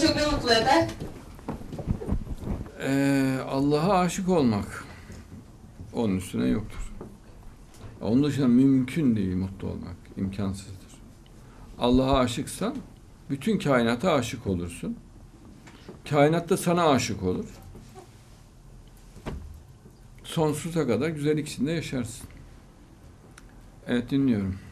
çok ne mutlu eder? Ee, Allah'a aşık olmak. Onun üstüne yoktur. Onun dışında mümkün değil mutlu olmak. imkansızdır. Allah'a aşıksan bütün kainata aşık olursun. Kainat da sana aşık olur. Sonsuza kadar güzel ikisinde yaşarsın. Evet dinliyorum.